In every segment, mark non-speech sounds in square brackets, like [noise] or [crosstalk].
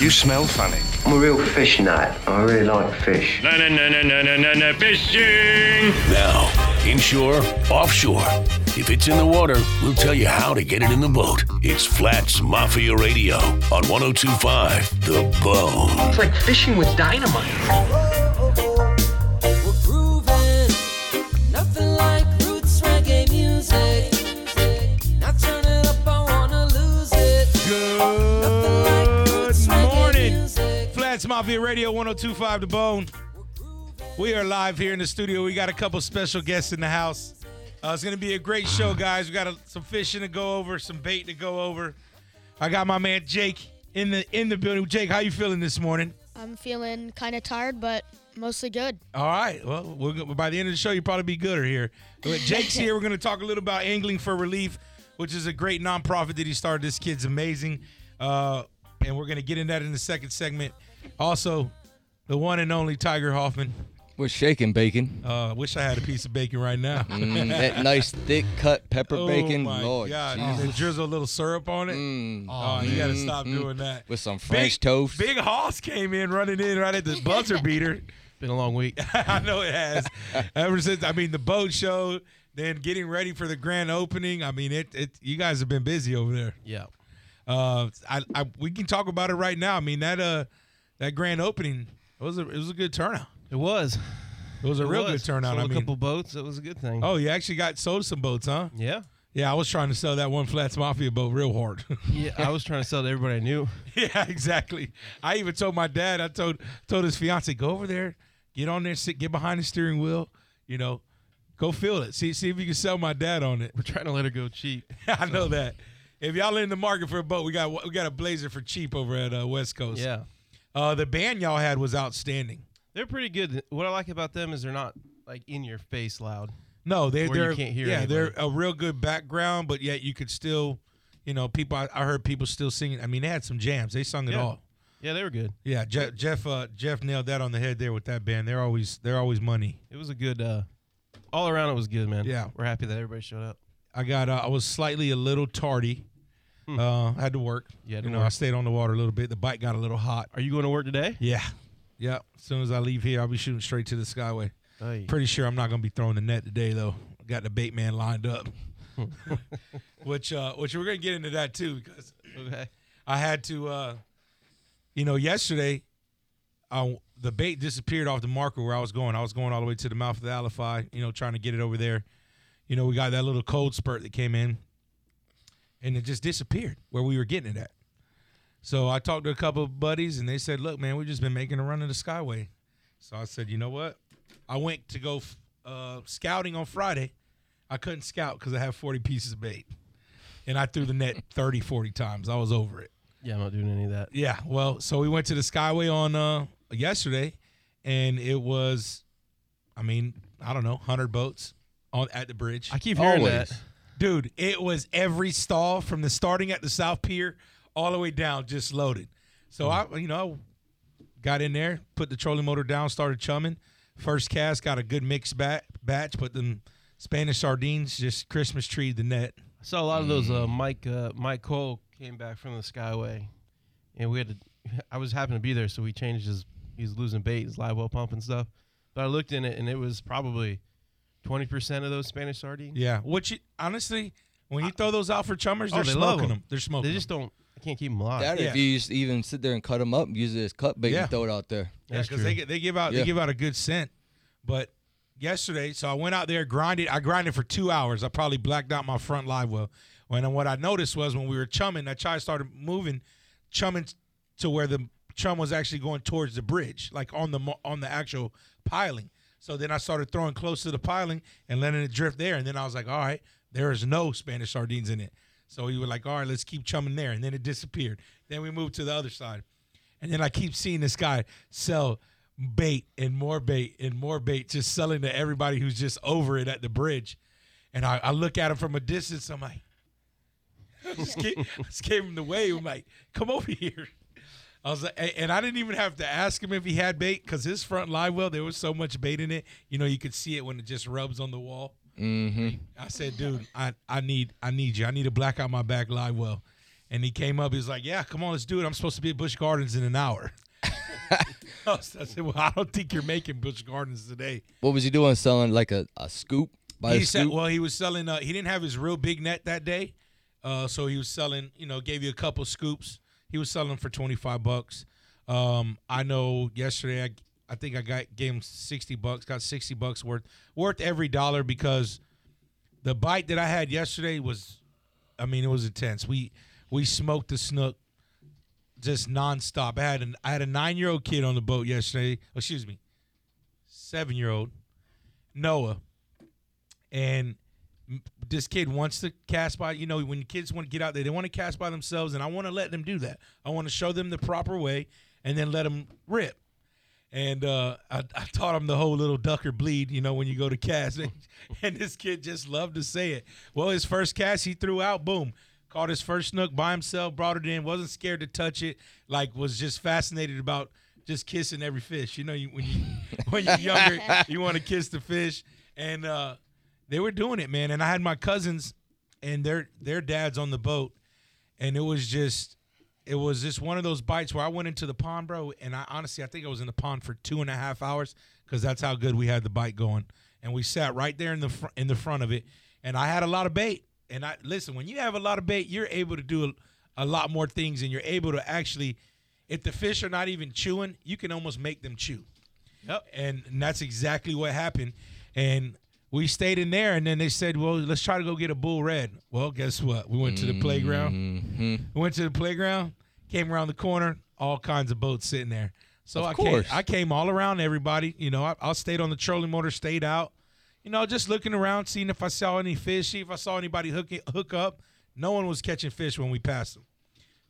You smell funny. I'm a real fish nut. I really like fish. Na na na na na na na na fishing. Now, inshore, offshore. If it's in the water, we'll tell you how to get it in the boat. It's Flats Mafia Radio on 1025 The Bone. It's like fishing with dynamite. Mafia Radio 1025 The Bone. We are live here in the studio. We got a couple special guests in the house. Uh, it's going to be a great show, guys. We got a, some fishing to go over, some bait to go over. I got my man Jake in the in the building. Jake, how you feeling this morning? I'm feeling kind of tired, but mostly good. All right. Well, go- by the end of the show, you'll probably be gooder here. [laughs] Jake's here. We're going to talk a little about Angling for Relief, which is a great nonprofit that he started. This kid's amazing. Uh, and we're going to get in that in the second segment. Also, the one and only Tiger Hoffman. We're shaking bacon. Uh, wish I had a piece of bacon right now. Mm, that nice thick cut pepper oh bacon. my Lord, God. Jesus. And drizzle a little syrup on it. Mm. Oh, you got to Mm, stop mm. doing that. With some French Big, toast. Big Hoss came in running in right at the buzzer [laughs] beater. Been a long week. [laughs] I know it has. Ever since I mean the boat show, then getting ready for the grand opening. I mean it. It. You guys have been busy over there. Yeah. Uh, I, I we can talk about it right now. I mean that uh that grand opening it was a it was a good turnout. It was. It was a It real was. good turnout. Sold I a mean, couple boats. It was a good thing. oh, you actually got sold some boats, huh? Yeah. Yeah, I was trying to sell that one Flats Mafia boat real hard. [laughs] Yeah. I was trying to sell to everybody I knew. [laughs] yeah, exactly. I even told my dad. I told told his fiance, go over there, get on there, sit, get behind the steering wheel. You know, go feel it. See see if you can sell my dad on it. We're trying to let her go cheap. [laughs] I know that. If y'all in the market for a boat, we got we got a blazer for cheap over at uh, West Coast. Yeah. Uh, the band y'all had was outstanding. They're pretty good. What I like about them is they're not like in your face loud. No, they they're can't hear yeah anybody. they're a real good background, but yet you could still, you know, people. I, I heard people still singing. I mean, they had some jams. They sung it Yeah. all. Yeah, they were good. Yeah, Jeff Jeff uh, Jeff nailed that on the head there with that band. They're always they're always money. It was a good. uh All around, it was good, man. Yeah. We're happy that everybody showed up. I got uh, I was slightly a little tardy. Uh, had to work. Hmm. You had you to know, I stayed on the water a little bit. The bike got a little hot. Are you going to work today? Yeah, yeah. As soon as I leave here, I'll be shooting straight to the Skyway. Hey. Pretty sure I'm not gonna be throwing the net today though. Got the bait man lined up. [laughs] [laughs] which uh which we're gonna get into that too because Okay. I had to uh you know, yesterday I, the bait disappeared off the marker where I was going. I was going all the way to the mouth of the Alafia, you know, trying to get it over there. You know, we got that little cold spurt that came in and it just disappeared where we were getting it at. So I talked to a couple of buddies and they said, "Look, man, we've just been making a run of the Skyway." So I said, "You know what? I went to go uh, scouting on Friday. I couldn't scout because I have 40 pieces of bait, and I threw the net [laughs] 30, 40 times. I was over it. Yeah, I'm not doing any of that. Yeah. Well, so we went to the Skyway on uh, yesterday, and it was, I mean, I don't know, 100 boats on at the bridge. I keep hearing Always. that. Dude, it was every stall from the starting at the South Pier all the way down, just loaded. So I, you know, got in there, put the trolling motor down, started chumming. First cast, got a good mixed bat, batch, put them Spanish sardines, just Christmas tree the net. I saw a lot of those. Uh, Mike uh, Mike Cole came back from the Skyway, and we had to. [laughs] I was happened to be there, so we changed his. He's losing bait, his live well pump and stuff. But I looked in it, and it was probably twenty percent of those Spanish sardines. Yeah, which you, honestly, when you throw those out for chummers, Oh, they're they smoking them. them. They're smoking. They just them. don't. I can't keep them alive. That Yeah. if you just even sit there and cut them up, use it as cut bait Yeah. and throw it out there. Yeah, because they they give out they give out a good scent. But yesterday, so I went out there grinded. I grinded for two hours. I probably blacked out my front live well. When what I noticed was when we were chumming, that chai started moving, chumming to where the chum was actually going towards the bridge, like on the on the actual piling. So then I started throwing close to the piling and letting it drift there. And then I was like, all right, there is no Spanish sardines in it. So we were like, all right, let's keep chumming there. And then it disappeared. Then we moved to the other side. And then I keep seeing this guy sell bait and more bait and more bait, just selling to everybody who's just over it at the bridge. And I, I look at him from a distance. I'm like, I just, gave, I just gave him the wave. I'm like, come over here. I was like, and I didn't even have to ask him if he had bait because his front live well, there was so much bait in it. You know, you could see it when it just rubs on the wall. Mm-hmm. I said, dude, I, I need I need you. I need to black out my back live well. And he came up. He was like, "Yeah, come on, let's do it. I'm supposed to be at Busch Gardens in an hour." [laughs] I said, "Well, I don't think you're making Busch Gardens today." What was he doing? Selling like a, a scoop by he said, scoop? well, he was selling. Uh, he didn't have his real big net that day, uh, so he was selling. You know, gave you a couple scoops. He was selling for twenty five bucks. Um, I know yesterday, I, I think I got gave him sixty bucks. Got sixty bucks worth worth every dollar because the bite that I had yesterday was, I mean, it was intense. We we smoked the snook just nonstop. I had an I had a nine year old kid on the boat yesterday. Excuse me, seven year old Noah and this kid wants to cast by you know when kids want to get out there they want to cast by themselves and i want to let them do that. I want to show them the proper way and then let them rip. And uh, I, I taught him the whole little ducker bleed you know when you go to cast. [laughs] And, this kid just loved to say it. Well his first cast he threw out boom caught his first snook by himself brought it in wasn't scared to touch it like was just fascinated about just kissing every fish. You know you, when you [laughs] when you're younger you want to kiss the fish. And uh they were doing it, man. And I had my cousins and their their dads on the boat, and it was just it was just one of those bites where I went into the pond, bro. And I honestly, I think I was in the pond for two and a half hours because that's how good we had the bite going. And we sat right there in the fr- in the front of it, and I had a lot of bait. And I listen, when you have a lot of bait, you're able to do a, a lot more things, and you're able to actually, if the fish are not even chewing, you can almost make them chew. Yep. And, and that's exactly what happened. And we stayed in there, and then they said, "Well, let's try to go get a bull red." Well, guess what? We went to the playground. Mhm. We went to the playground, came around the corner, all kinds of boats sitting there. So Of I came. I came all around everybody. You know, I, I stayed on the trolling motor, stayed out. You know, just looking around, seeing if I saw any fish, see if I saw anybody hook it, hook up. No one was catching fish when we passed them.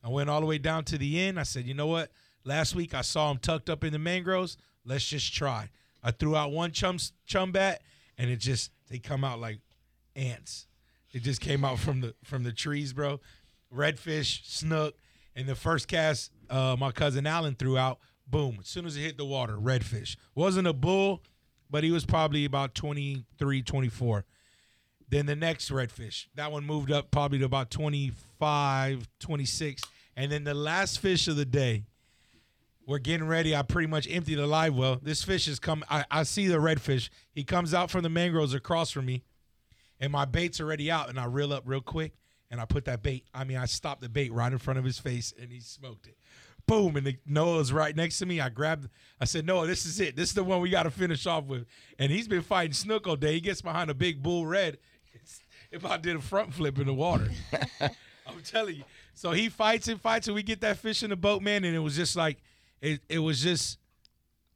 I went all the way down to the end. I said, you know what? Last week I saw them tucked up in the mangroves. Let's just try. I threw out one chum chum bat, and it just they come out like ants. It just came out from the from the trees, bro. Redfish, snook, and the first cast uh, my cousin Allen threw out. Boom! As soon as it hit the water, redfish wasn't a bull, but he was probably about 23, 24. Then the next redfish, that one moved up probably to about 25, 26. And then the last fish of the day, we're getting ready. I pretty much emptied the live well. This fish is come. I, I see the redfish. He comes out from the mangroves across from me, and my bait's are already out. And I reel up real quick, and I put that bait. I mean, I stopped the bait right in front of his face, and he smoked it. Boom! And the, Noah's right next to me. I grabbed. I said, "Noah, this is it. This is the one we got to finish off with." And he's been fighting snook all day. He gets behind a big bull red. It's, [laughs] if I did a front flip in the water, [laughs] I'm telling you. So he fights and fights, and we get that fish in the boat, man. And it was just like, it, it was just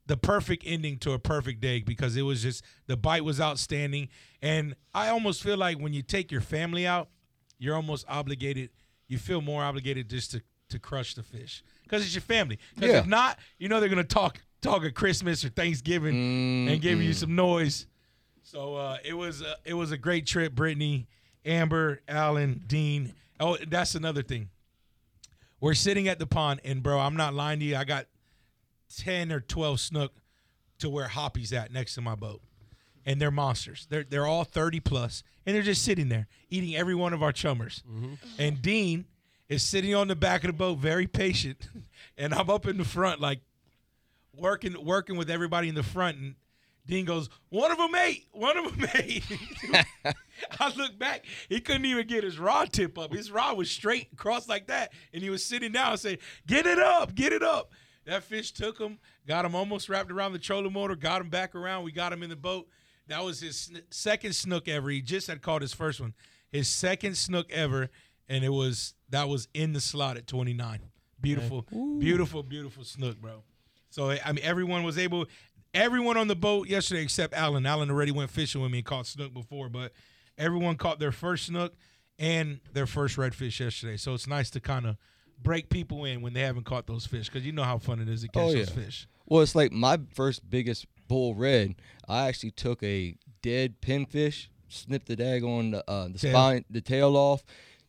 the perfect ending to a perfect day because it was just the bite was outstanding. And I almost feel like when you take your family out, you're almost obligated. You feel more obligated just to to crush the fish because it's your family. Because Yeah. if not, you know they're gonna talk talk at Christmas or Thanksgiving and give you some noise. So uh, it was a, it was a great trip, Brittany, Amber, Alan, Dean. Oh, that's another thing. We're sitting at the pond, and bro, I'm not lying to you. I got ten or twelve snook to where Hoppy's at next to my boat, and they're monsters. They're they're all thirty plus, and they're just sitting there eating every one of our chummers. Mm-hmm. And Dean is sitting on the back of the boat, very patient, [laughs] and I'm up in the front, like working working with everybody in the front, and Dean goes, "One of them ate. One of them [laughs] ate." [laughs] I look back, he couldn't even get his rod tip up. His rod was straight across like that, and he was sitting down and saying, "Get it up, get it up." That fish took him, got him almost wrapped around the trolling motor, got him back around. We got him in the boat. That was his sn- second snook ever. He just had caught his first one. His second snook ever, and it was that was in the slot at 29. Beautiful, beautiful, beautiful snook, bro. So I mean, everyone was able. Everyone on the boat yesterday except Alan. Alan already went fishing with me and caught snook before, but everyone caught their first snook and their first redfish yesterday. So it's nice to kind of break people in when they haven't caught those fish because you know how fun it is to catch Oh, those fish. Well, it's like my first biggest bull red. I actually took a dead pinfish, snipped the dag on the uh, the Tail. spine, the tail off,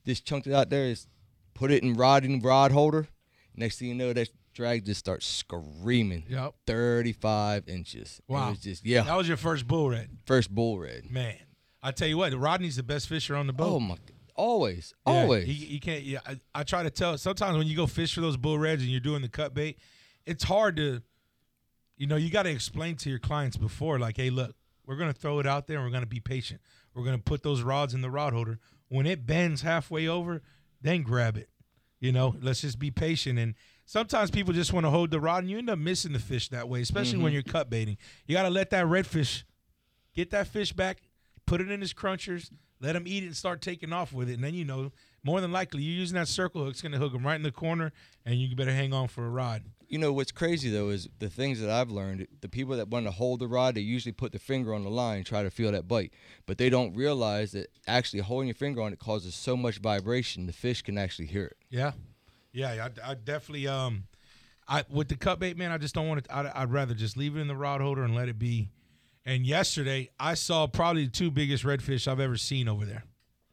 just chunked it out there, is put it in rod in rod holder. Next thing you know, that drag just starts screaming. Yep. 35 inches. It Wow. was just yeah, That was your first bull red, first bull red. man. I tell you what, Rodney's the best fisher on the boat. Oh my! Always, Yeah, always. You, you can't. Yeah, I, I try to tell. Sometimes when you go fish for those bull reds and you're doing the cut bait, it's hard to, you know, you got to explain to your clients before, like, hey, look, we're gonna throw it out there and we're gonna be patient. We're gonna put those rods in the rod holder. When it bends halfway over, then grab it. You know, let's just be patient. And sometimes people just want to hold the rod, and you end up missing the fish that way, especially when mm-hmm. you're cut baiting. You got to let that redfish get that fish back, put it in his crunchers, let them eat it, and start taking off with it. And then you know, more than likely, you're using that circle hook. It's going to hook them right in the corner, and you better hang on for a rod. You know what's crazy though is the things that I've learned. The people that want to hold the rod, they usually put the finger on the line, try to feel that bite, but they don't realize that actually holding your finger on it causes so much vibration. The fish can actually hear it. Yeah, yeah, I, I definitely. Um, I with the cut bait, man, I just don't want to. I'd, I'd rather just leave it in the rod holder and let it be. And yesterday, I saw probably the two biggest redfish I've ever seen over there.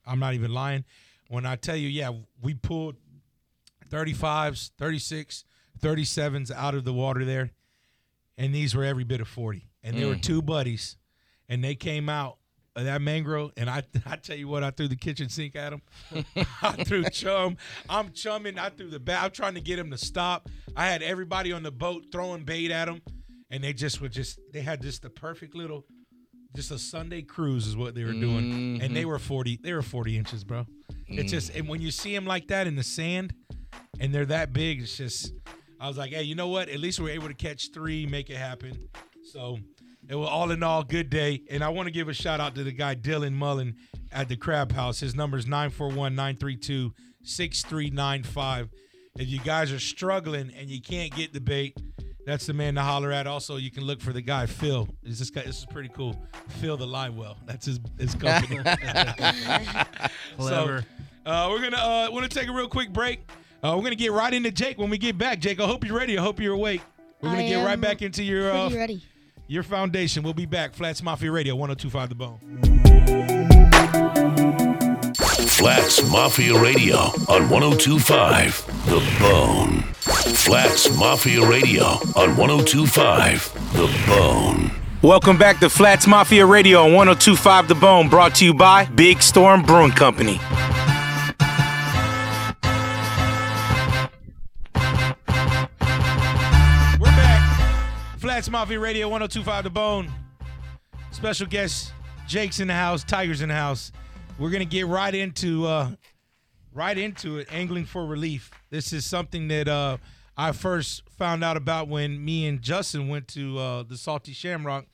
I'm not even lying when I tell you, yeah, we pulled 35s, 36, 37s out of the water there, and these were every bit of 40. And there were mm. two buddies, and they came out of that mangrove, and I, [laughs] I tell you what, I threw the kitchen sink at them. [laughs] I threw chum. I'm chumming. I threw the bat. I'm trying to get him to stop. I had everybody on the boat throwing bait at them, and they just were just they had just the perfect little, just a Sunday cruise is what they were doing, and they mm-hmm. were 40. They were 40 inches, bro. It's just mm. and when you see them like that in the sand, and they're that big, it's just. I was like, hey, you know what? At least we we're able to catch three, make it happen. So it was all in all good day. And I want to give a shout out to the guy Dylan Mullen at the Crab House. His number is 941-932-6395. If you guys are struggling and you can't get the bait, that's the man to holler at. Also, you can look for the guy Phil. Is this guy? This is pretty cool. Phil the Live Well. That's his his company. [laughs] [laughs] Clever. So, uh, we're gonna uh, want to take a real quick break. Uh, we're gonna get right into Jake when we get back. Jake, I hope you're ready. I hope you're awake. We're gonna I get right back into your uh, ready. your foundation. We'll be back. Flats Mafia Radio, 1025 The Bone. Flats Mafia Radio on 1025 The Bone. Flats Mafia Radio on 1025 The Bone. Welcome back to Flats Mafia Radio on 1025 The Bone, brought to you by Big Storm Brewing Company. We're back. Flats Mafia Radio, 1025 The Bone. Special guest Jake's in the house, Tiger's in the house. We're gonna get right into uh right into it, angling for relief. This is something that uh I first found out about when me and Justin went to uh the Salty Shamrock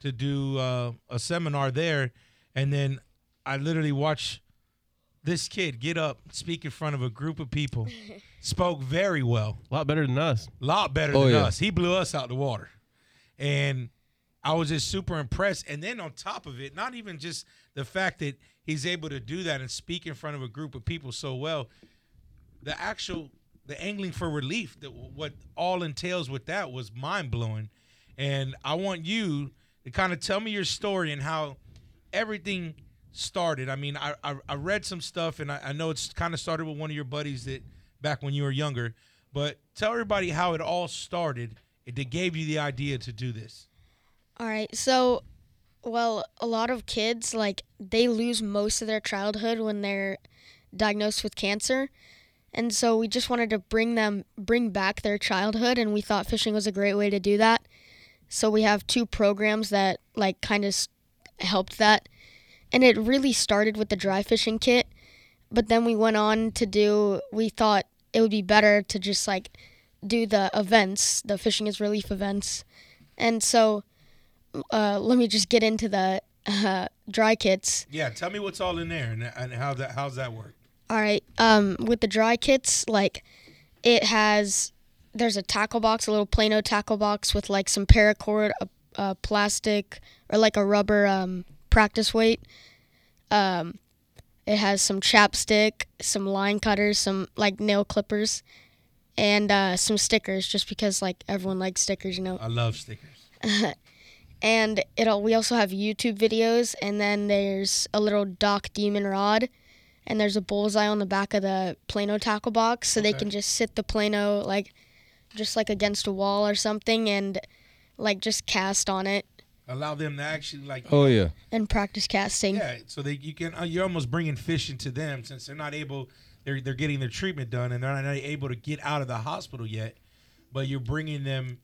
to do uh a seminar there and then I literally watched this kid get up, speak in front of a group of people, [laughs] spoke very well A lot better than us. A lot better Oh, than yeah. us. He blew us out the water. And I was just super impressed. And then on top of it, not even just the fact that he's able to do that and speak in front of a group of people so well, the actual the angling for relief, that what all entails with that was mind blowing. And I want you to kind of tell me your story and how everything started. I mean, I I, I read some stuff, and I, I know it's kind of started with one of your buddies that back when you were younger. But tell everybody how it all started. That gave you the idea to do this. All right. So, well, a lot of kids like they lose most of their childhood when they're diagnosed with cancer. And so we just wanted to bring them bring back their childhood and we thought fishing was a great way to do that. So we have two programs that like kind of helped that. And it really started with the dry fishing kit, but then we went on to do we thought it would be better to just like do the events, the fishing is relief events. And so uh, let me just get into the uh, dry kits. Yeah, tell me what's all in there and, and how that how's that work. All right. Um, with the dry kits, like it has, there's a tackle box, a little Plano tackle box with like some paracord, a, a plastic, or like a rubber um, practice weight. Um, it has some chapstick, some line cutters, some like nail clippers, and uh, some stickers. Just because like everyone likes stickers, you know. I love stickers. [laughs] and it'll we also have YouTube videos and then there's a little Doc Demon rod and there's a bullseye on the back of the Plano tackle box so they can just sit the Plano like just like against a wall or something and like just cast on it Allow them to actually like. Oh yeah. And practice casting. Yeah, so they you can uh, you're almost bringing fish into them since they're not able they're they're getting their treatment done and they're not able to get out of the hospital yet, but you're bringing them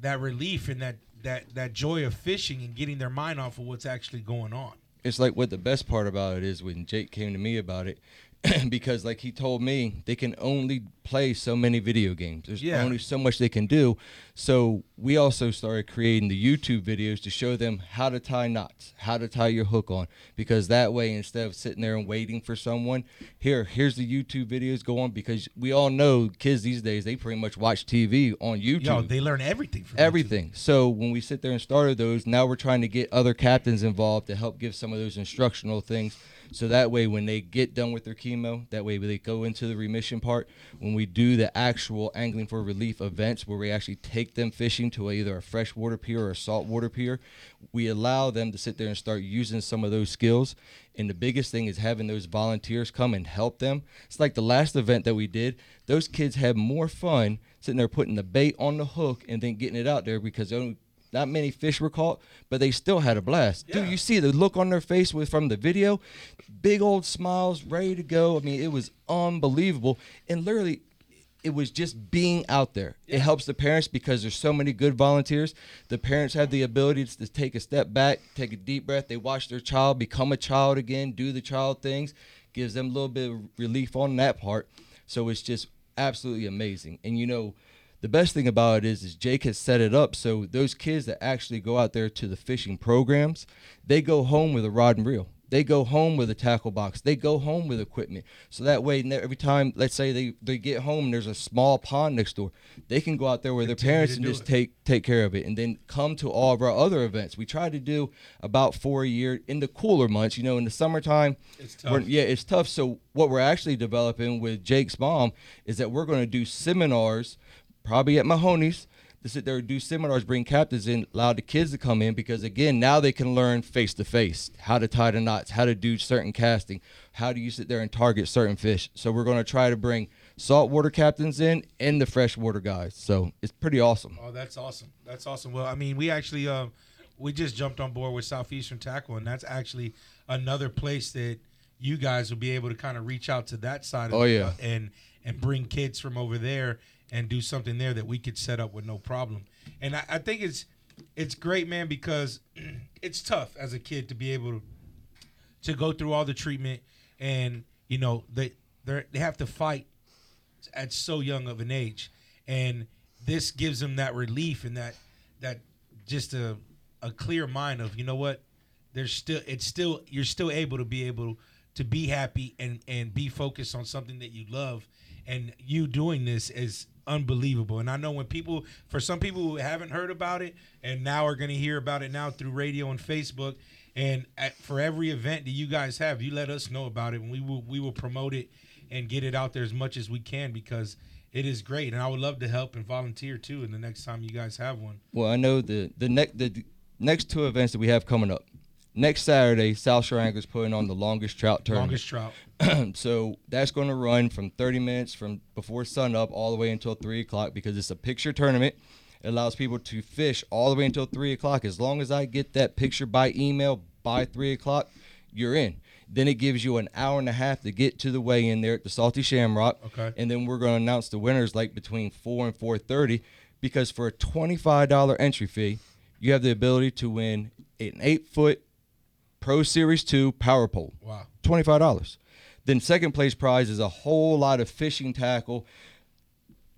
that relief and that that that joy of fishing and getting their mind off of what's actually going on. it's like what the best part about it is when Jake came to me about it, [clears throat] because like he told me they can only play so many video games. There's Yeah. only so much they can do. So we also started creating the YouTube videos to show them how to tie knots, how to tie your hook on, because that way instead of sitting there and waiting for someone, here here's the YouTube videos go on because we all know kids these days they pretty much watch TV on YouTube Yo, they learn everything from everything. So when we sit there and started those, now we're trying to get other captains involved to help give some of those instructional things. So that way, when they get done with their chemo, that way they go into the remission part, when we do the actual angling for relief events where we actually take them fishing to either a freshwater pier or a saltwater pier, we allow them to sit there and start using some of those skills. And the biggest thing is having those volunteers come and help them. It's like the last event that we did, those kids had more fun sitting there putting the bait on the hook and then getting it out there because they only not many fish were caught, but they still had a blast. Dude, you see the look on their face with from the video, big old smiles, ready to go. I mean, it was unbelievable. And literally it was just being out there. It helps the parents because there's so many good volunteers. The parents have the ability to take a step back, take a deep breath. They watch their child become a child again, do the child things, gives them a little bit of relief on that part. So it's just absolutely amazing. And you know, the best thing about it is, is Jake has set it up so those kids that actually go out there to the fishing programs, they go home with a rod and reel. They go home with a tackle box. They go home with equipment. So that way, every time, let's say they, they get home and there's a small pond next door, they can go out there with their parents and just it. take take care of it, and then come to all of our other events. We try to do about four a year in the cooler months. You know, in the summertime, It's tough. yeah, it's tough. So what we're actually developing with Jake's mom is that we're going to do seminars, probably at Mahoney's, to sit there and do seminars, bring captains in, allow the kids to come in because again, now they can learn face to face how to tie the knots, how to do certain casting, how do you sit there and target certain fish. So we're going to try to bring saltwater captains in and the freshwater guys. So it's pretty awesome. Oh, that's awesome. That's awesome. Well, I mean, we actually uh, we just jumped on board with Southeastern Tackle, and that's actually another place that you guys will be able to kind of reach out to that side. Of Oh, yeah. uh, and and bring kids from over there and do something there that we could set up with no problem. And I, I think it's it's great, man, because [clears throat] it's tough as a kid to be able to to go through all the treatment and you know they they they have to fight at so young of an age. And this gives them that relief and that that just a a clear mind of you know what? There's still it's still you're still able to be able to be happy and and be focused on something that you love. And you doing this is unbelievable. And i know when people for some people who haven't heard about it and now are going to hear about it now through radio and facebook and at, for every event that you guys have you let us know about it and we will we will promote it and get it out there as much as we can because it is great. And i would love to help and volunteer too in the next time you guys have one. Well, I know the the next the next two events that we have coming up. Next Saturday, South Shore Anglers putting on the longest trout tournament. longest trout. [clears throat] So that's going to run from 30 minutes from before sun up all the way until 3 o'clock because it's a picture tournament. It allows people to fish all the way until 3 o'clock. As long as i get that picture by email by 3 o'clock you're in. Then it gives you an hour and a half to get to the weigh in there at the salty shamrock. Okay. and then we're going to announce the winners like between 4 and 4.30 because for a $25 entry fee you have the ability to win an 8 foot pro series 2 power pole wow $25. Then second place prize is a whole lot of fishing tackle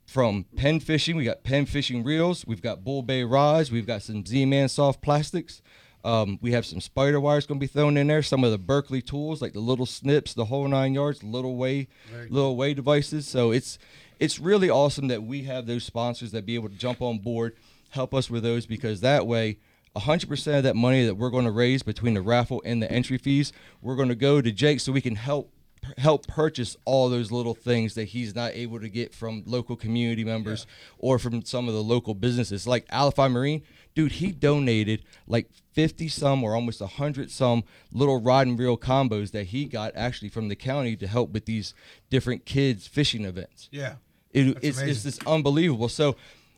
from Penn fishing. We got Penn fishing reels. We've got bull bay rods. We've got some Z-Man soft plastics. Um, we have some spider wires going to be thrown in there. Some of the Berkley tools, like the little snips, the whole nine yards, little way, little way devices. So it's it's really awesome that we have those sponsors that be able to jump on board, help us with those because that way 100% of that money that we're going to raise between the raffle and the entry fees, we're going to go to Jake so we can help help purchase all those little things that he's not able to get from local community members or from some of the local businesses like Alphi Marine. Dude, he donated like 50 some or almost 100 some little rod and reel combos that he got actually from the county to help with these different kids fishing events yeah it, it's, it's just unbelievable. So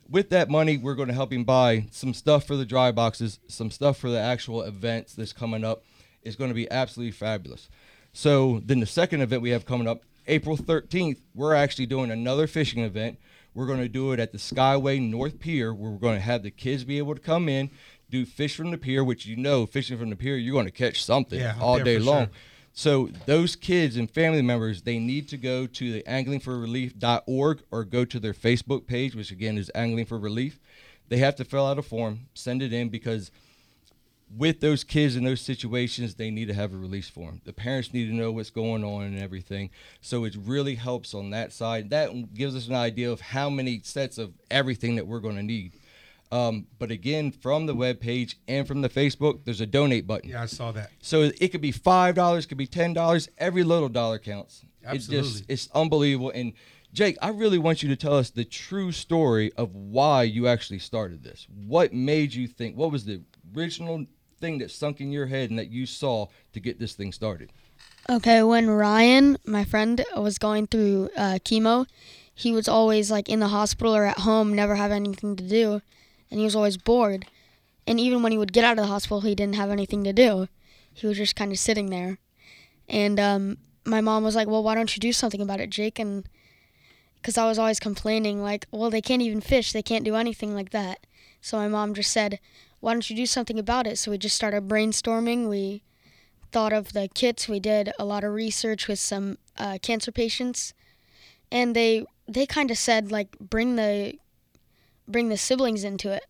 with that money, we're going to help him buy some stuff for the dry boxes, some stuff for the actual events that's coming up. It's going to be absolutely fabulous. So then the second event we have coming up, April 13th, we're actually doing another fishing event. We're going to do it at the Skyway North Pier, where we're going to have the kids be able to come in, do fish from the pier, which you know, fishing from the pier, you're going to catch something Yeah, all day long. sure. So those kids and family members, they need to go to the anglingforrelief.org or go to their Facebook page, which again is Angling for Relief. They have to fill out a form, send it in because with those kids in those situations, they need to have a release form. The parents need to know what's going on and everything. So it really helps on that side. That gives us an idea of how many sets of everything that we're going to need. Um, but again, from the web page and from the Facebook, there's a donate button. Yeah, I saw that. So it could be five dollars, could be ten dollars. Every little dollar counts. It Absolutely. just it's unbelievable. And Jake, I really want you to tell us the true story of why you actually started this. What made you think? What was the original thing that sunk in your head and that you saw to get this thing started? Okay, when Ryan, my friend, was going through uh, chemo, he was always like in the hospital or at home, never have anything to do, and he was always bored. And even when he would get out of the hospital, he didn't have anything to do. He was just kind of sitting there. And um, my mom was like, "Well, why don't you do something about it, Jake?" And because I was always complaining, like, "Well, they can't even fish. They can't do anything like that." So my mom just said, "Why don't you do something about it?" So we just started brainstorming. We thought of the kits. We did a lot of research with some uh, cancer patients, and they they kind of said like bring the bring the siblings into it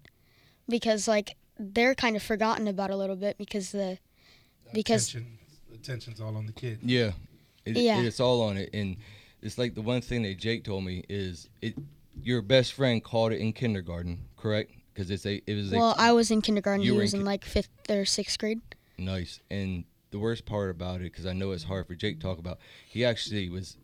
because like they're kind of forgotten about a little bit because the because Attention, attention's all on the kid. Yeah, it, Yeah. it's all on it, and it's like the one thing that Jake told me is it. Your best friend called it in kindergarten, correct? Because it's a it was well a, I was in kindergarten. You He were in was in ki- like fifth or sixth grade. Nice. And the worst part about it, because I know it's hard for Jake to talk about, he actually was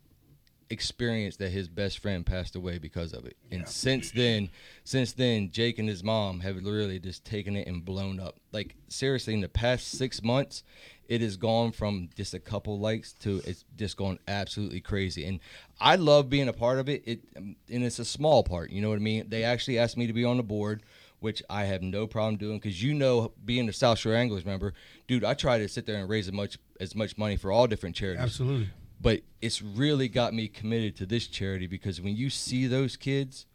experienced that his best friend passed away because of it. And since then, since then, Jake and his mom have literally just taken it and blown up. Like seriously, in the past six months, it has gone from just a couple likes to it's just gone absolutely crazy. And I love being a part of it. It um, and it's a small part. You know what I mean? They actually asked me to be on the board which I have no problem doing because you know, being a South Shore Anglers member, dude, I try to sit there and raise as much as much money for all different charities. Absolutely. But it's really got me committed to this charity because when you see those kids,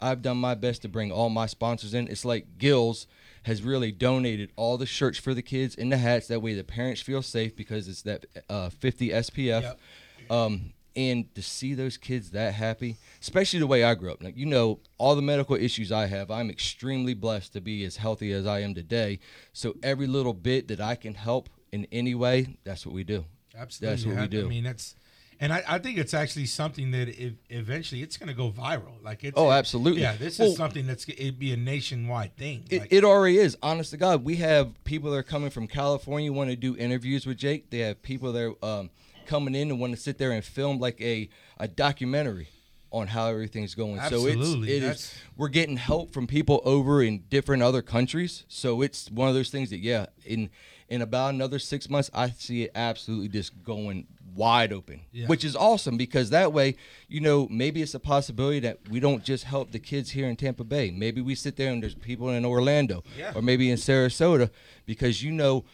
I've done my best to bring all my sponsors in. It's like Gillz has really donated all the shirts for the kids and the hats. That way the parents feel safe because it's that uh, 50 SPF. Yep. Um, and to see those kids that happy, especially the way I grew up. Like, you know, all the medical issues I have, I'm extremely blessed to be as healthy as I am today. So every little bit that I can help in any way, that's what we do. Absolutely. That's what we I- do. I mean, that's, and I, I think it's actually something that if, eventually it's going to go viral. Like it's. Oh, absolutely. Yeah, this Well- is something that's it'd be a nationwide thing. It, Like, it already is. Honest to God, we have people that are coming from California want to do interviews with Jake. They have people that are um, coming in and want to sit there and film like a, a documentary on how everything's going. So it's it is, we're getting help from people over in different other countries. So it's one of those things that yeah, in in about another six months, I see it absolutely just going wide open, Yeah. which is awesome because that way, you know, maybe it's a possibility that we don't just help the kids here in Tampa Bay. Maybe we sit there and there's people in Orlando Yeah. or maybe in Sarasota because you know,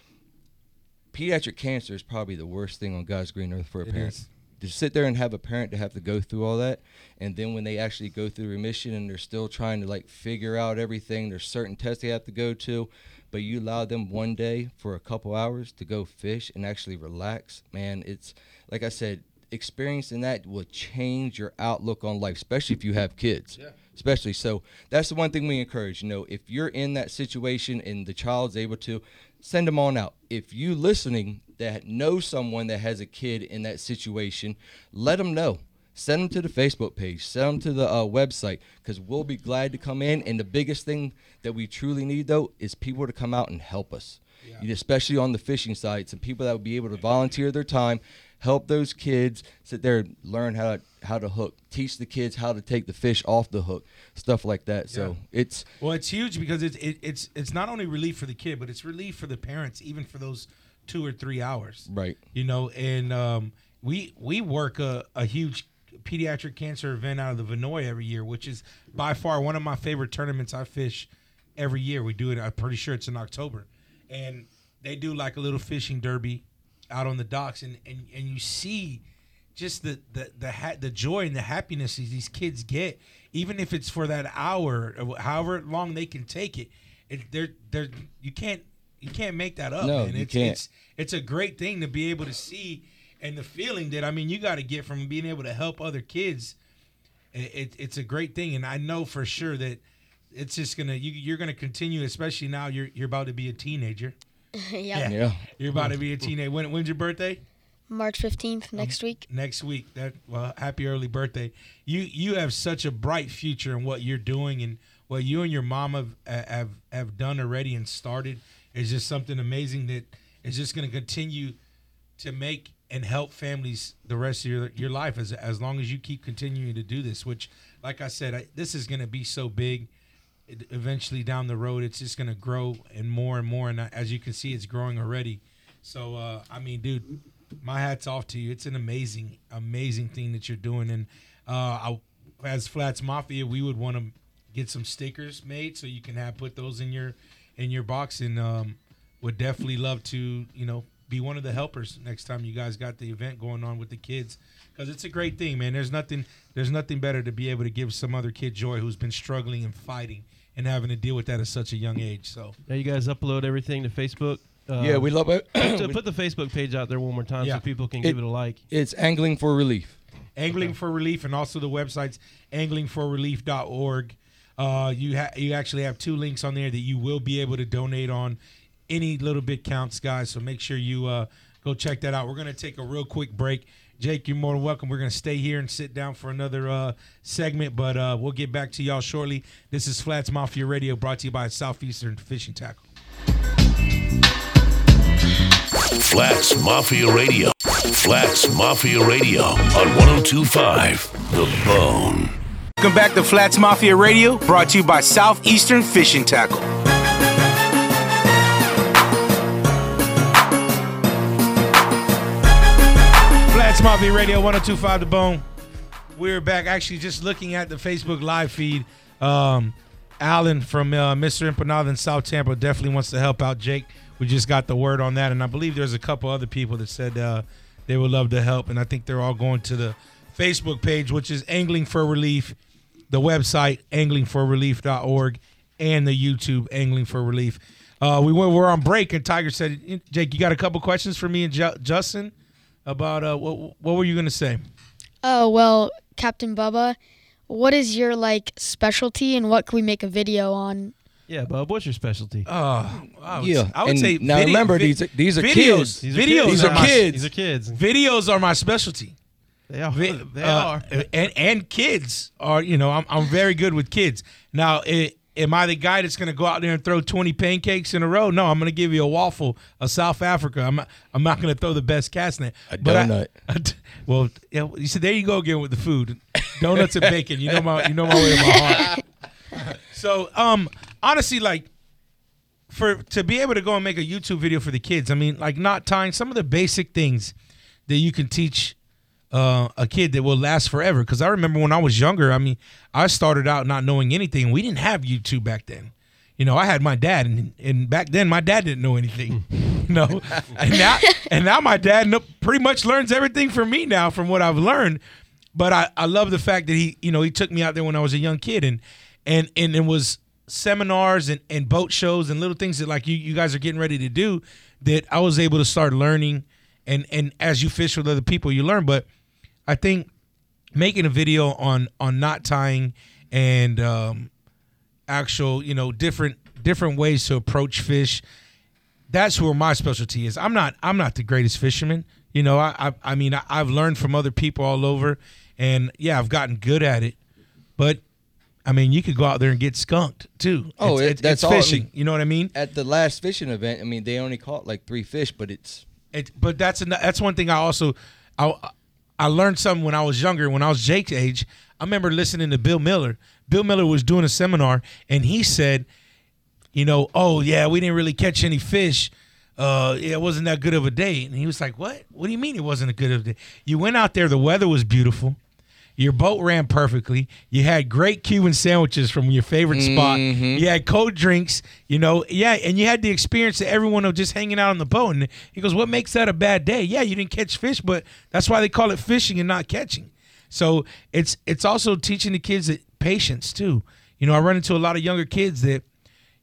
pediatric cancer is probably the worst thing on God's green earth for a It parent. is. To sit there and have a parent to have to go through all that, and then when they actually go through remission and they're still trying to like figure out everything, there's certain tests they have to go to, but you allow them one day for a couple hours to go fish and actually relax, man, it's like I said, experiencing that will change your outlook on life, especially if you have kids. Yeah. Especially so that's the one thing we encourage. You know, if you're in that situation and the child's able to, send them on out. If you listening that know someone that has a kid in that situation, let them know. Send them to the Facebook page. Send them to the uh, website because we'll be glad to come in. And the biggest thing that we truly need though is people to come out and help us, know, especially on the fishing sites and people that would be able to volunteer their time, help those kids sit there and learn how to how to hook, teach the kids how to take the fish off the hook, stuff like that. So it's Well, it's huge because it's it, it's it's not only relief for the kid, but it's relief for the parents, even for those two or three hours. right. You know, and um, we we work a, a huge pediatric cancer event out of the Vinoy every year, which is by far one of my favorite tournaments I fish every year. We do it. I'm pretty sure it's in October, and they do like a little fishing derby out on the docks, and and, and you see just the the the ha- the joy and the happiness these kids get, even if it's for that hour, or however long they can take it. It they're they're you can't you can't make that up. No, man. you can't. It's it's a great thing to be able to see and the feeling that I mean you got to get from being able to help other kids. It, it, it's a great thing, and I know for sure that it's just gonna you, you're gonna continue, especially now you're you're about to be a teenager. [laughs] Yep. Yeah. You're about to be a teenager. When, when's your birthday? March 15th next um, week. Next week. That well, happy early birthday. You you have such a bright future in what you're doing and what you and your mom have have have done already and started is just something amazing that is just going to continue to make and help families the rest of your your life as as long as you keep continuing to do this. Which, like I said, I, this is going to be so big. It, eventually down the road, it's just going to grow and more and more. And as you can see, it's growing already. So uh, I mean, dude, my hats off to you. It's an amazing, amazing thing that you're doing. And uh, I, as Flats Mafia, we would want to get some stickers made so you can have put those in your in your box. And um, would definitely love to, you know, be one of the helpers next time you guys got the event going on with the kids because it's a great thing, man. There's nothing there's nothing better to be able to give some other kid joy who's been struggling and fighting and having to deal with that at such a young age. So Yeah, you guys upload everything to Facebook. Uh, yeah, we love it. [clears throat] put, put the Facebook page out there one more time Yeah. so people can It- give it a like. It's angling for relief. angling for relief and also the website's anglingforrelief.org uh, you ha- you actually have two links on there that you will be able to donate on any little bit counts guys so make sure you uh, go check that out we're going to take a real quick break jake you're more than welcome we're going to stay here and sit down for another uh, segment but uh, we'll get back to y'all shortly this is flats mafia radio brought to you by southeastern fishing tackle Flats Mafia Radio. Flats Mafia Radio on 1025 The Bone. Welcome back to Flats Mafia Radio, brought to you by Southeastern Fishing Tackle. Mafia Radio 1025 The Bone. We're back actually just looking at the Facebook live feed. Um, Alan from uh, Mr. Empanada in South Tampa definitely wants to help out Jake. We just got the word on that, and I believe there's a couple other people that said uh, they would love to help, and I think they're all going to the Facebook page, which is Angling for Relief, the website anglingforrelief.org, and the YouTube Angling for Relief. Uh, we were, we're on break, and Tiger said, "Jake, you got a couple questions for me and Ju- Justin about uh, what what were you gonna say?" Oh, well, Captain Bubba, what is your like specialty and what can we make a video on? Yeah, Bub, what's your specialty? Oh, I would, Yeah, I would and say now video- remember, vi- these are- these are videos. kids. These are videos. kids. These are my- kids. These are kids. Videos are my specialty. They are. Vi- they uh, are. And and kids are. You know, I'm I'm very good with kids. Now, i am I the guy that's going to go out there and throw 20 pancakes in a row? No, I'm going to give you a waffle of South Africa. I'm not, I'm not going to throw the best cast net. A But I- donut. well, you said there you go again with the food, donuts and bacon. You know my you know my way of my heart. [laughs] So, um, honestly, like for to be able to go and make a YouTube video for the kids, I mean, like not tying some of the basic things that you can teach uh, a kid that will last forever. Because I remember when I was younger, I mean, I started out not knowing anything. We didn't have YouTube back then. You know, I had my dad, and, and back then my dad didn't know anything. [laughs] You know, [laughs] and now and now my dad pretty much learns everything from me now from what I've learned. But I, I love the fact that he, you know, he took me out there when I was a young kid, and and and it was seminars and, and boat shows and little things that like you you guys are getting ready to do that I was able to start learning and and as you fish with other people you learn but I think making a video on on knot tying and um actual you know different different ways to approach fish that's where my specialty is I'm not I'm not the greatest fisherman you know I I, I mean I, I've learned from other people all over and yeah I've gotten good at it but I mean, you could go out there and get skunked too. Oh, it's, it- it's, that's it's all. I mean- fishing. you know what I mean? At the last fishing event, I mean, they only caught like three fish, but it's It, but that's an, that's one thing I also I I learned something when I was younger. When I was Jake's age, I remember listening to Bill Miller. Bill Miller was doing a seminar, and he said, you know, oh yeah, we didn't really catch any fish. Uh, yeah, it wasn't that good of a day. And he was like, what? What do you mean it wasn't a good of a day? You went out there, the weather was beautiful. Your boat ran perfectly. You had great Cuban sandwiches from your favorite spot. Mhm. You had cold drinks, you know, yeah, and you had the experience of everyone of just hanging out on the boat. And he goes, "What makes that a bad day? Yeah, you didn't catch fish, but that's why they call it fishing and not catching." So it's it's also teaching the kids that patience too. You know, I run into a lot of younger kids that,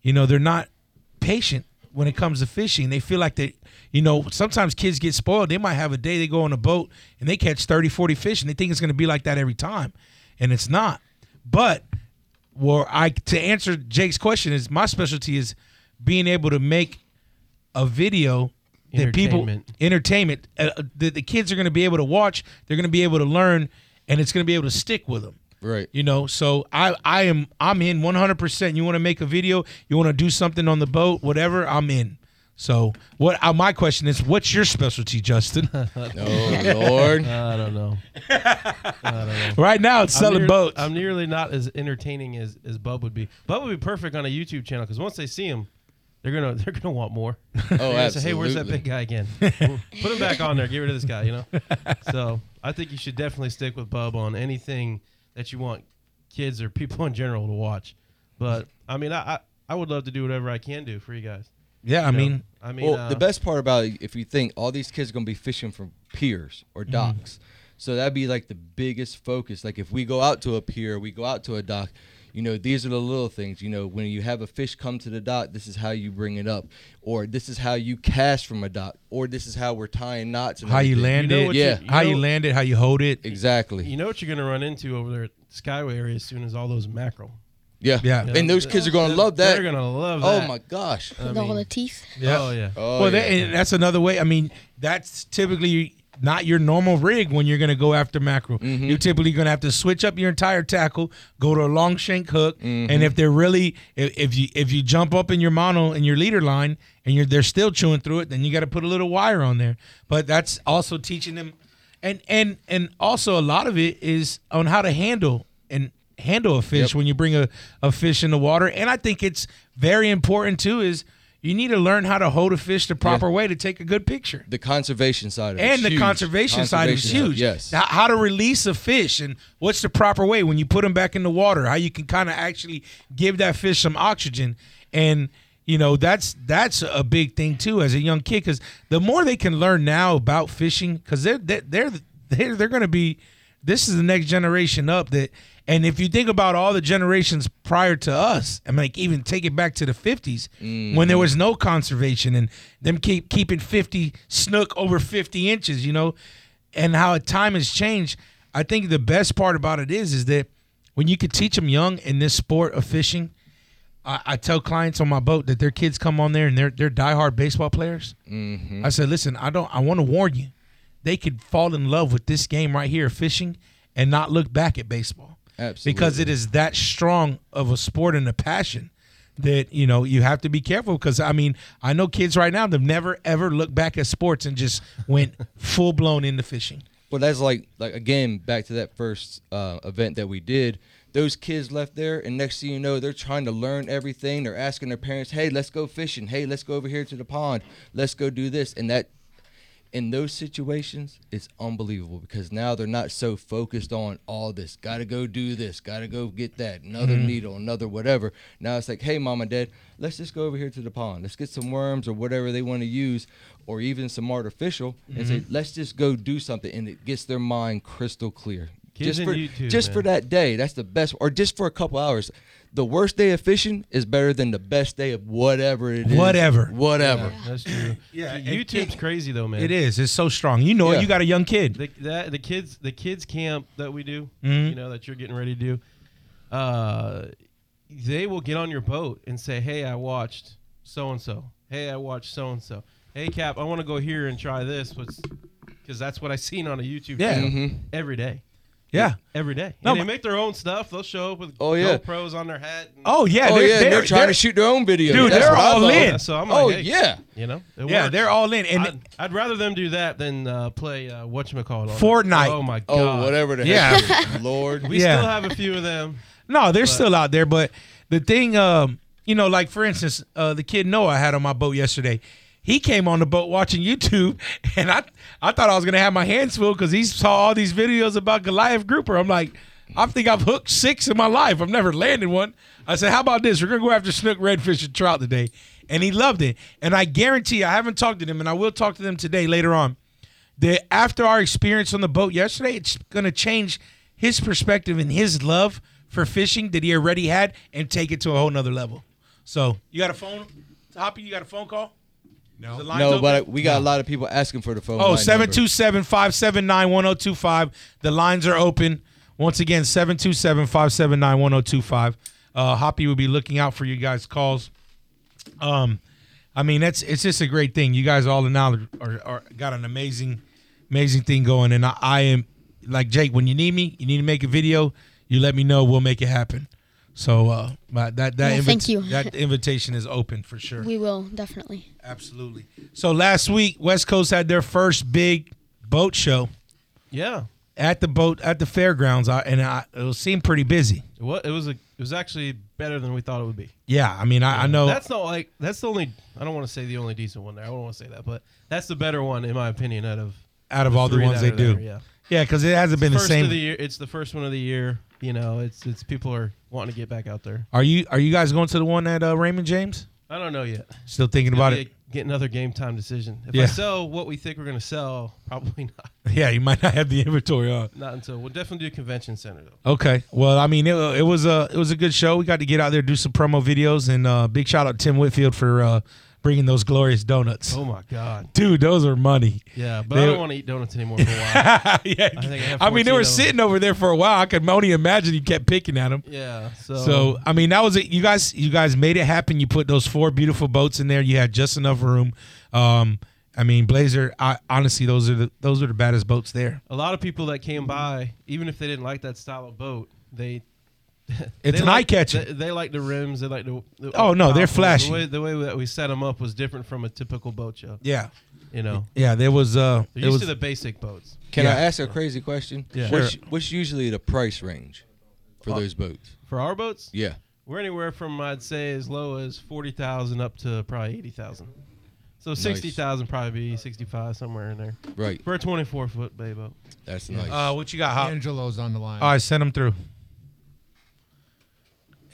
you know, they're not patient when it comes to fishing. They feel like they, you know, sometimes kids get spoiled. They might have a day they go on a boat and they catch 30, 40 fish and they think it's going to be like that every time. And it's not. But where I to answer Jake's question is my specialty is being able to make a video that people Entertainment. uh, that the kids are going to be able to watch. They're going to be able to learn, and it's going to be able to stick with them. Right. You know, so I I am I'm in 100%. You want to make a video, you want to do something on the boat, whatever, I'm in. So, what uh, my question is, what's your specialty, Justin? [laughs] Oh Lord. I don't know. I don't know. right now, it's I'm selling near- boats. I'm nearly not as entertaining as, as Bub would be. Bub would be perfect on a YouTube channel because once they see him, they're gonna [laughs] they're gonna want more. Oh, [laughs] gonna say, hey, where's that big guy again? Put him back on there. Get rid of this guy. You know. So I think you should definitely stick with Bub on anything that you want kids or people [laughs] in general to watch. But I mean, I I, I would love to do whatever I can do for you guys. yeah, I You know? mean, I mean, well, uh, the best part about it, if you think all these kids are gonna be fishing from piers or Mm-hmm. docks, so that'd be like the biggest focus. Like if we go out to a pier, we go out to a dock. You know, these are the little things. You know, when you have a fish come to the dock, this is how you bring it up, or this is how you cast from a dock, or this is how we're tying knots. And how you everything. land know it, yeah you- how you you land it, how you hold it. Exactly. You know what you're gonna run into over there at Skyway area as soon as all those mackerel. yeah. Yeah. You know, And those kids are gonna love that. They're gonna love Oh my gosh. I With all the teeth. Yeah. Oh yeah. Oh, well, yeah. that, and that's another way. I mean, that's typically not your normal rig when you're going to go after mackerel. Mm-hmm. You're typically going to have to switch up your entire tackle, go to a long shank hook, Mm-hmm. and if they're really, if, if you if you jump up in your mono and your leader line and you're they're still chewing through it, then you got to put a little wire on there. But that's also teaching them, and and and also a lot of it is on how to handle and handle a fish Yep. when you bring a, a fish in the water. And I think it's very important too is you need to learn how to hold a fish the proper way to take a good picture. The conservation side of it. And the huge. conservation, side is huge. Yes. How to release a fish and what's the proper way when you put them back in the water, how you can kind of actually give that fish some oxygen. And you know that's that's a big thing too as a young kid because the more they can learn now about fishing because they're they're they're they're, they're going to be this is the next generation up that and if you think about all the generations prior to us and like even take it back to the 50s when there was no conservation and them keep keeping 50 snook over 50 inches you know and how time has changed i think the best part about it is is that when you could teach them young in this sport of fishing I, I tell clients on my boat that their kids come on there and they're they're diehard baseball players. Mm-hmm. I said, listen, I don't. I want to warn you, they could fall in love with this game right here, fishing, and not look back at baseball Absolutely. because it is that strong of a sport and a passion that you know you have to be careful because I mean I know kids right now they've never ever looked back at sports and just went [laughs] full blown into fishing. But that's like like again back to that first uh, event that we did. Those kids left there, and next thing you know, they're trying to learn everything. They're asking their parents, "Hey, let's go fishing. Hey, let's go over here to the pond. Let's go do this." And that, in those situations, it's unbelievable because now they're not so focused on all this. Got to go do this. Got to go get that. Another needle. Another whatever. Now it's like, "Hey, mom and dad, let's just go over here to the pond. Let's get some worms or whatever they want to use, or even some artificial, and say, let's just go do something." And it gets their mind crystal clear. Kids just for just for that day, that's the best. Or just for a couple hours. The worst day of fishing is better than the best day of whatever it is. Whatever. Whatever. That's true. Yeah, Dude, it- YouTube's crazy though, man. It is. It's so strong. You know it. You got a young kid. The, that, the kids, the kids camp that we do, Mhm. you know, that you're getting ready to do, uh, they will get on your boat and say, "Hey, I watched so and so. Hey, I watched so and so. Hey, Cap, I want to go here and try this." Because that's what I seen on a YouTube Yeah. channel Mhm. every day. Yeah. Every day. No, and they make their own stuff. They'll show up with Oh, yeah. GoPros on their hat. and- Oh yeah. Oh they're, yeah, they're, they're, trying they're- to shoot their own video. Dude, That's they're what I all love. in. So I'm Oh hey, yeah. you know, it Yeah, works. they're all in. And I'd, I'd rather them do that than uh, play uh, whatchamacallit. all Fortnite. Oh my god. Oh whatever the Yeah. heck. it is. Lord. We [laughs] Yeah. still have a few of them. No, they're still out there, but the thing, um, you know, like for instance, uh, the kid Noah I had on my boat yesterday. He came on the boat watching YouTube, [laughs] and I I thought I was gonna have my hands full because he saw all these videos about Goliath grouper. I'm like, I think I've hooked six in my life. I've never landed one. I said, how about this? We're gonna go after snook, redfish, and trout today, and he loved it. And I guarantee, I haven't talked to them, and I will talk to them today later on. That after our experience on the boat yesterday, it's gonna change his perspective and his love for fishing that he already had, and take it to a whole nother level. So you got a phone, Hoppy? You got a phone call? No, No, but we got a lot of people asking for the phone. Oh, 727-579-1025. The lines are open. Once again, 727-579-1025. Uh, Hoppy will be looking out for you guys' calls. Um, I mean, that's it's just a great thing. You guys all now are, are, are got an amazing, amazing thing going, and I, I am like Jake. When you need me, you need to make a video. You let me know. We'll make it happen. So uh, but that that Well, thank you. that [laughs] invitation is open for sure. We will definitely. Absolutely. So last week, West Coast had their first big boat show Yeah. at the boat at the fairgrounds, I, and I, it seemed pretty busy. It was, it was a it was actually better than we thought it would be. Yeah, I mean, I, I know. That's not like that's the only. I don't want to say the only decent one there. I don't want to say that, but that's the better one in my opinion out of out of all the ones they do. there, yeah. Yeah, because it hasn't been the first same. of the year. It's the first one of the year. You know, it's it's people are wanting to get back out there. Are you are you guys going to the one at uh, Raymond James? I don't know yet. Still thinking It'll about it. a- Get another game time decision. If Yeah. I sell what we think we're going to sell, probably [laughs] not. Yeah, you might not have the inventory on. Not until we'll definitely do convention center though. Okay. Well, I mean, it, it was a it was a good show. We got to get out there do some promo videos, and uh, big shout out to Tim Whitfield for uh, bringing those glorious donuts. Oh my god. Dude, those are money. Yeah, but They- I don't want to eat donuts anymore for a [laughs] while. yeah. I I I mean, they were sitting over there for a while. I could only imagine you kept picking at them. Yeah. So, So I mean, that was it. You guys, you guys made it happen. You put those four beautiful boats in there. You had just enough room. Um, I mean, Blazer. I, honestly, those are the those are the baddest boats there. a lot of people that came by, even if they didn't like that style of boat, they It's they an like- eye-catcher. They, they like the rims. They like the. the Oh, no, they're flashy. The way, the way that we set them up was different from a typical boat show. Yeah, You know, yeah. There was uh, they're used was to the basic boats. Can Yeah. I ask a crazy question? Yeah. What's, Sure. what's usually the price range for Uh, those boats? For our boats, Yeah. we're anywhere from I'd say as low as forty thousand up to probably eighty thousand. So sixty thousand probably be sixty five somewhere in there Right. for a twenty four foot bay boat. That's nice. uh, what you got? Hop? Angelo's on the line. All right, send him through.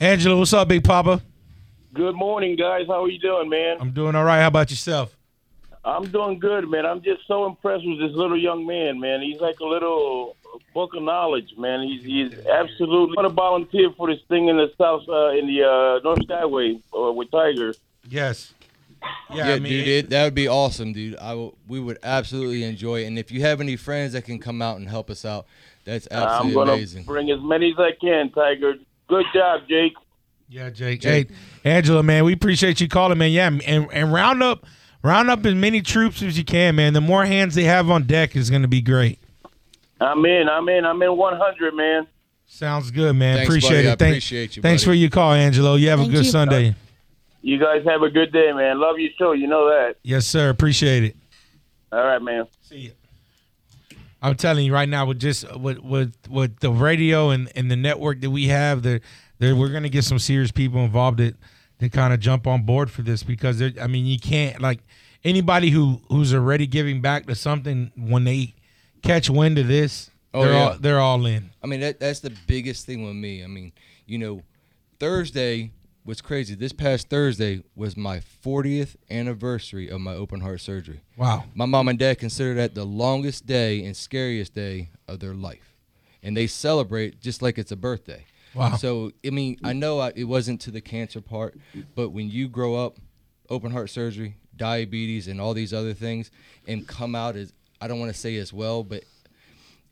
Angelo, what's up, Big Papa? Good morning, guys. How are you doing, man? I'm doing all right. How about yourself? I'm doing good, man. I'm just so impressed with this little young man, man. He's like a little book of knowledge, man. He's he's absolutely want to volunteer for this thing in the south, uh, in the uh, North Skyway uh, with Tiger. Yes. Yeah, Yeah, I mean, dude, it- it, that would be awesome, dude. I we would absolutely enjoy it. And if you have any friends that can come out and help us out, that's absolutely I'm absolutely gonna amazing. bring as many as I can, Tiger. Good job, Jake. Yeah, Jake. Jake. Hey, Angelo, man, we appreciate you calling, man. Yeah, and and round up, round up as many troops as you can, man. The more hands they have on deck is going to be great. I'm in. I'm in. I'm in 100, man. Sounds good, man. Thanks, appreciate buddy. it. I Thank- appreciate you, Thanks for your call, Angelo. You have Thank a good you. Sunday. You guys have a good day, man. Love your show. You know that. Yes, sir. Appreciate it. All right, man. See you. I'm telling you right now, with just with with with the radio and, and the network that we have, there, there we're gonna get some serious people involved that that kind of jump on board for this because there- I mean you can't like anybody who who's already giving back to something when they catch wind of this, Oh, they're yeah. all they're all in. I mean, that that's the biggest thing with me. I mean, you know, Thursday was crazy. This past Thursday was my 40th anniversary of my open heart surgery. Wow. My mom and dad consider that the longest day and scariest day of their life. And they celebrate just like it's a birthday. Wow. So, I mean, I know I, it wasn't to the cancer part, but when you grow up, open heart surgery, diabetes, and all these other things, and come out as, I don't want to say as well, but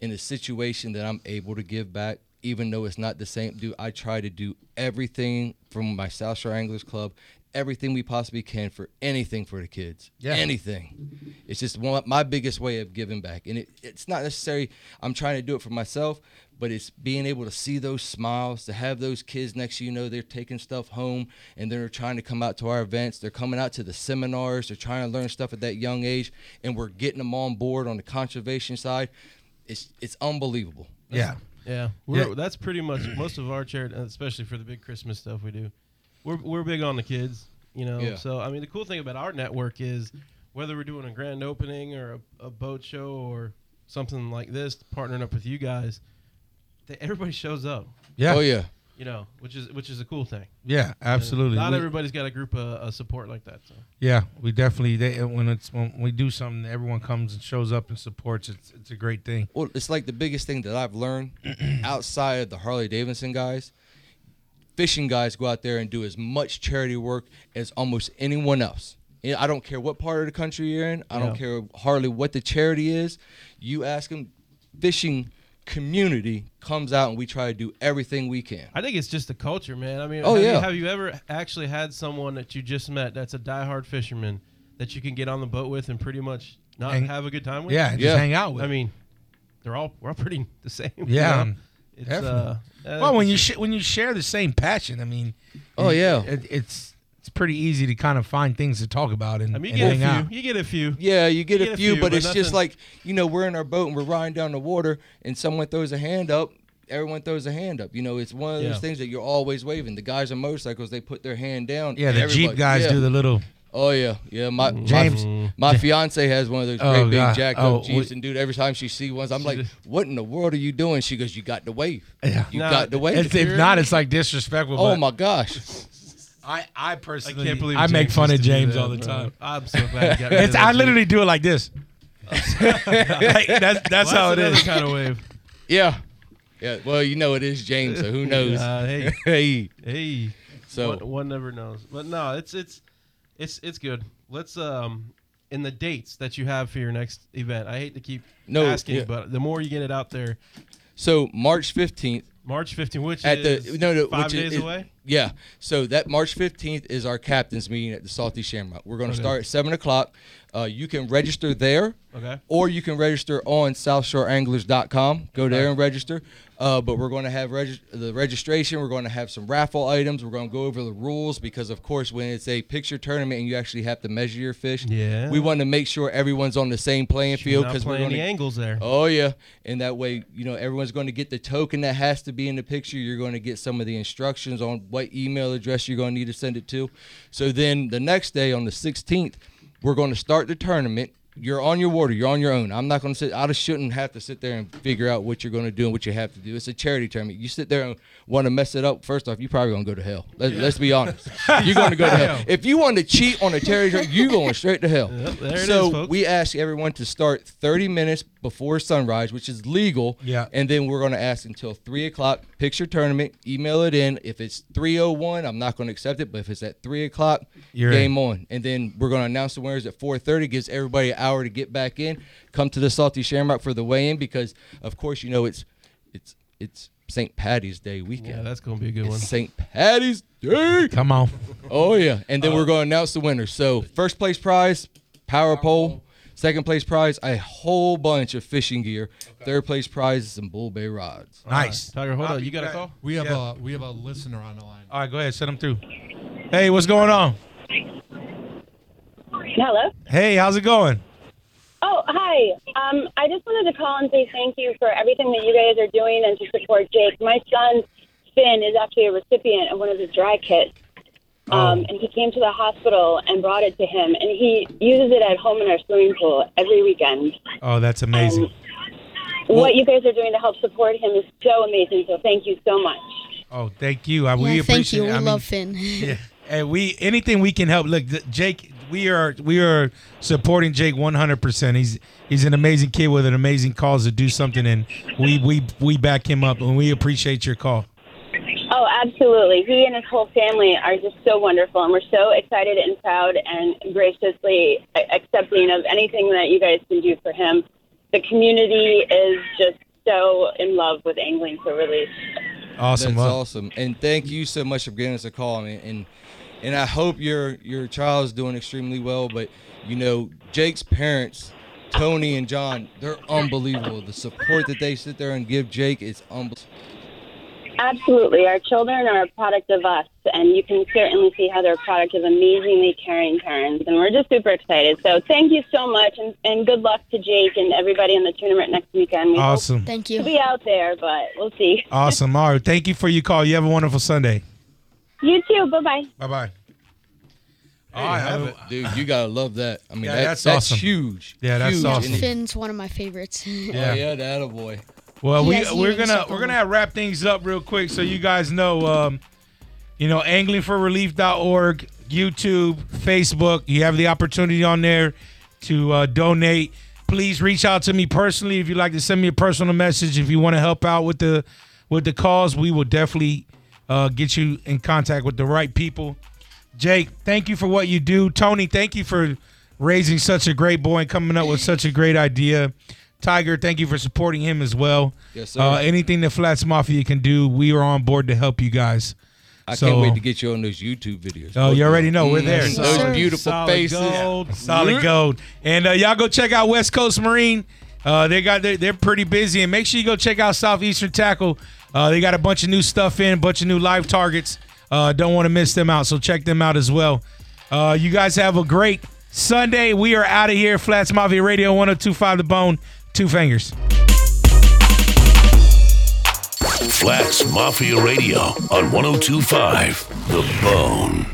in a situation that I'm able to give back, even though it's not the same, dude, I try to do everything from my South Shore Anglers Club, everything we possibly can for anything for the kids. Yeah. Anything. It's just one my biggest way of giving back. And it, it's not necessarily I'm trying to do it for myself, but it's being able to see those smiles, to have those kids next to you know they're taking stuff home and they're trying to come out to our events. They're coming out to the seminars, they're trying to learn stuff at that young age, and we're getting them on board on the conservation side. It's it's unbelievable. Yeah. Yeah, we're, Yeah. that's pretty much [clears throat] most of our charity, especially for the big Christmas stuff we do. We're we're big on the kids. You know, Yeah. so I mean, the cool thing about our network is whether we're doing a grand opening or a, a boat show or something like this, partnering up with you guys, that everybody shows up. Yeah. Oh yeah. You know, which is which is a cool thing. Yeah, absolutely. Not We- everybody's got a group uh, of, of support like that. So Yeah, we definitely they, when it's when we do something, everyone comes and shows up and supports. It's it's a great thing. Well, it's like the biggest thing that I've learned [clears throat] outside of the Harley Davidson guys. Fishing guys go out there and do as much charity work as almost anyone else. I don't care what part of the country you're in. I don't care hardly what the charity is. You ask them, fishing community comes out and we try to do everything we can. I think it's just the culture, man. I mean, Oh, have, yeah. you, have you ever actually had someone that you just met that's a diehard fisherman that you can get on the boat with and pretty much not Hang- have a good time with? Yeah, just Yeah. hang out with. I mean, they're all we're all pretty [laughs] the same. you Yeah, know? It's, definitely. uh, uh, well, when you sh- when you share the same passion, I mean, Oh, it- yeah. it, it's it's pretty easy to kind of find things to talk about and, I mean, and you get a hang few. out. You get a few. Yeah, you get, You a, get a few, few, but, but it's just like you know we're in our boat and we're riding down the water, and someone throws a hand up. Everyone throws a hand up. You know, it's one of those Yeah. things that you're always waving. The guys on motorcycles, they put their hand down. Yeah, the Jeep guys yeah. do the little. Oh yeah, yeah. My mm. James- my, my fiance has one of those Oh, great big God. jacked Oh, up Jeeps, we- and dude, every time she sees ones, I'm like, just- "What in the world are you doing?" She goes, "You got the wave. Yeah. You Nah, got the wave." If, if not, it's like disrespectful. oh but my gosh. I I I personally can't believe I make fun of used to do James that, all the bro. time. I'm so glad you got [laughs] rid It's I literally do it like this. [laughs] Like, that's that's Well, how it another kind of wave. Yeah, yeah. Well, you know it is James, so who [laughs] knows? Uh, hey, hey, hey. so one, one never knows. But no, it's it's it's it's good. Let's um in the dates that you have for your next event. I hate to keep No, asking, yeah. but the more you get it out there, so March fifteenth March 15th, which at is the no no five which days is, away. Yeah. So that March 15th is our captain's meeting at the Salty Shamrock. We're going to Okay. start at 7 o'clock. Uh, you can register there, Okay. or you can register on SouthShoreAnglers.com. Go there and register. Uh, but we're going to have regi- the registration. We're going to have some raffle items. We're going to go over the rules because, of course, when it's a picture tournament and you actually have to measure your fish, Yeah. we want to make sure everyone's on the same playing field because we're going the to angles there. Oh yeah, and that way, you know, everyone's going to get the token that has to be in the picture. You're going to get some of the instructions on what email address you're going to need to send it to. So then the next day on the 16th, we're going to start the tournament. You're on your water. You're on your own. I'm not going to sit. I just shouldn't have to sit there and figure out what you're going to do and what you have to do. It's a charity tournament. You sit there and want to mess it up. First off, you're probably going to go to hell. Let, Let's be honest. [laughs] You're going to go to hell. If you want to cheat on a charity tournament, you're going straight to hell. Yep, so is, we ask everyone to start 30 minutes before sunrise, which is legal. Yeah. And then we're going to ask until 3 o'clock, picture tournament, email it in. If it's 301, I'm not going to accept it. But if it's at 3 o'clock, You're game on. And then we're going to announce the winners at 4.30. Gives everybody an hour to get back in. Come to the Salty Shamrock for the weigh-in because, of course, you know it's it's it's St. Patty's Day weekend. Yeah, that's gonna be a good one. St. Patty's Day. Come on. Oh yeah, and then we're going to announce the winners. So first place prize, power pole. Second place prize, a whole bunch of fishing gear. Third place prize, some bull bay rods. Nice. Tiger, hold on. You got a call? We have Yeah. a we have a listener on the line. All right, go ahead. Send them through. Hey, what's going on? Hello. Hey, how's it going? Oh, hi. Um, I just wanted to call and say thank you for everything that you guys are doing and to support Jake. My son, Finn, is actually a recipient of one of the dry kits. Um, and he came to the hospital and brought it to him, and he uses it at home in our swimming pool every weekend. Oh, that's amazing. what you guys are doing to help support him is so amazing. So thank you so much. Oh, thank you. I, we yeah, appreciate thank you. it. We I mean, love Finn. [laughs] yeah. And we anything we can help. Look, Jake, we are we are supporting Jake 100%. He's he's an amazing kid with an amazing cause to do something and we we we back him up and we appreciate your call. Absolutely. He and his whole family are just so wonderful, and we're so excited and proud and graciously accepting of anything that you guys can do for him. The community is just so in love with Angling for Relief. Awesome. That's Well, awesome. And thank you so much for giving us a call, man. And and I hope your your child is doing extremely well. But you know, Jake's parents, Tony and John, they're unbelievable. The support that they sit there and give Jake is unbelievable. Absolutely. Our children are a product of us, and you can certainly see how they're a product of amazingly caring parents. And we're just super excited. So thank you so much, and, and good luck to Jake and everybody in the tournament next weekend. We Awesome. Thank you. to you. be out there, but we'll see. [laughs] awesome. All right. Thank you for your call. You have a wonderful Sunday. You too. Bye bye. Bye bye. All right, have it. Dude, you gotta love that. I mean, Yeah, that, that's that's, awesome. huge. Yeah, that's Huge. awesome. Finn's one of my favorites. Yeah. Oh, yeah, that a boy. Well, we we're gonna we're gonna wrap things up real quick so you guys know. Um, you know, anglingforrelief.org, YouTube, Facebook. You have the opportunity on there to uh, donate. Please reach out to me personally if you'd like to send me a personal message. If you want to help out with the with the cause, we will definitely uh, get you in contact with the right people. Jake, thank you for what you do. Tony, thank you for raising such a great boy and coming up with such a great idea. Tiger, thank you for supporting him as well. Yes, sir. Uh, anything that Flats Mafia can do, we are on board to help you guys. I So- can't wait to get you on those YouTube videos. Oh, you already know we're there. Mm, So- Those beautiful Solid faces. gold. Solid gold. And uh, y'all go check out West Coast Marine. Uh, they got they're, they're pretty busy, and make sure you go check out Southeastern Tackle. Uh, they got a bunch of new stuff in, a bunch of new live targets. Uh, don't want to miss them out, so check them out as well. Uh, you guys have a great Sunday. We are out of here. Flats Mafia Radio 1025 The Bone, two fingers. Flats Mafia Radio on 1025 The Bone.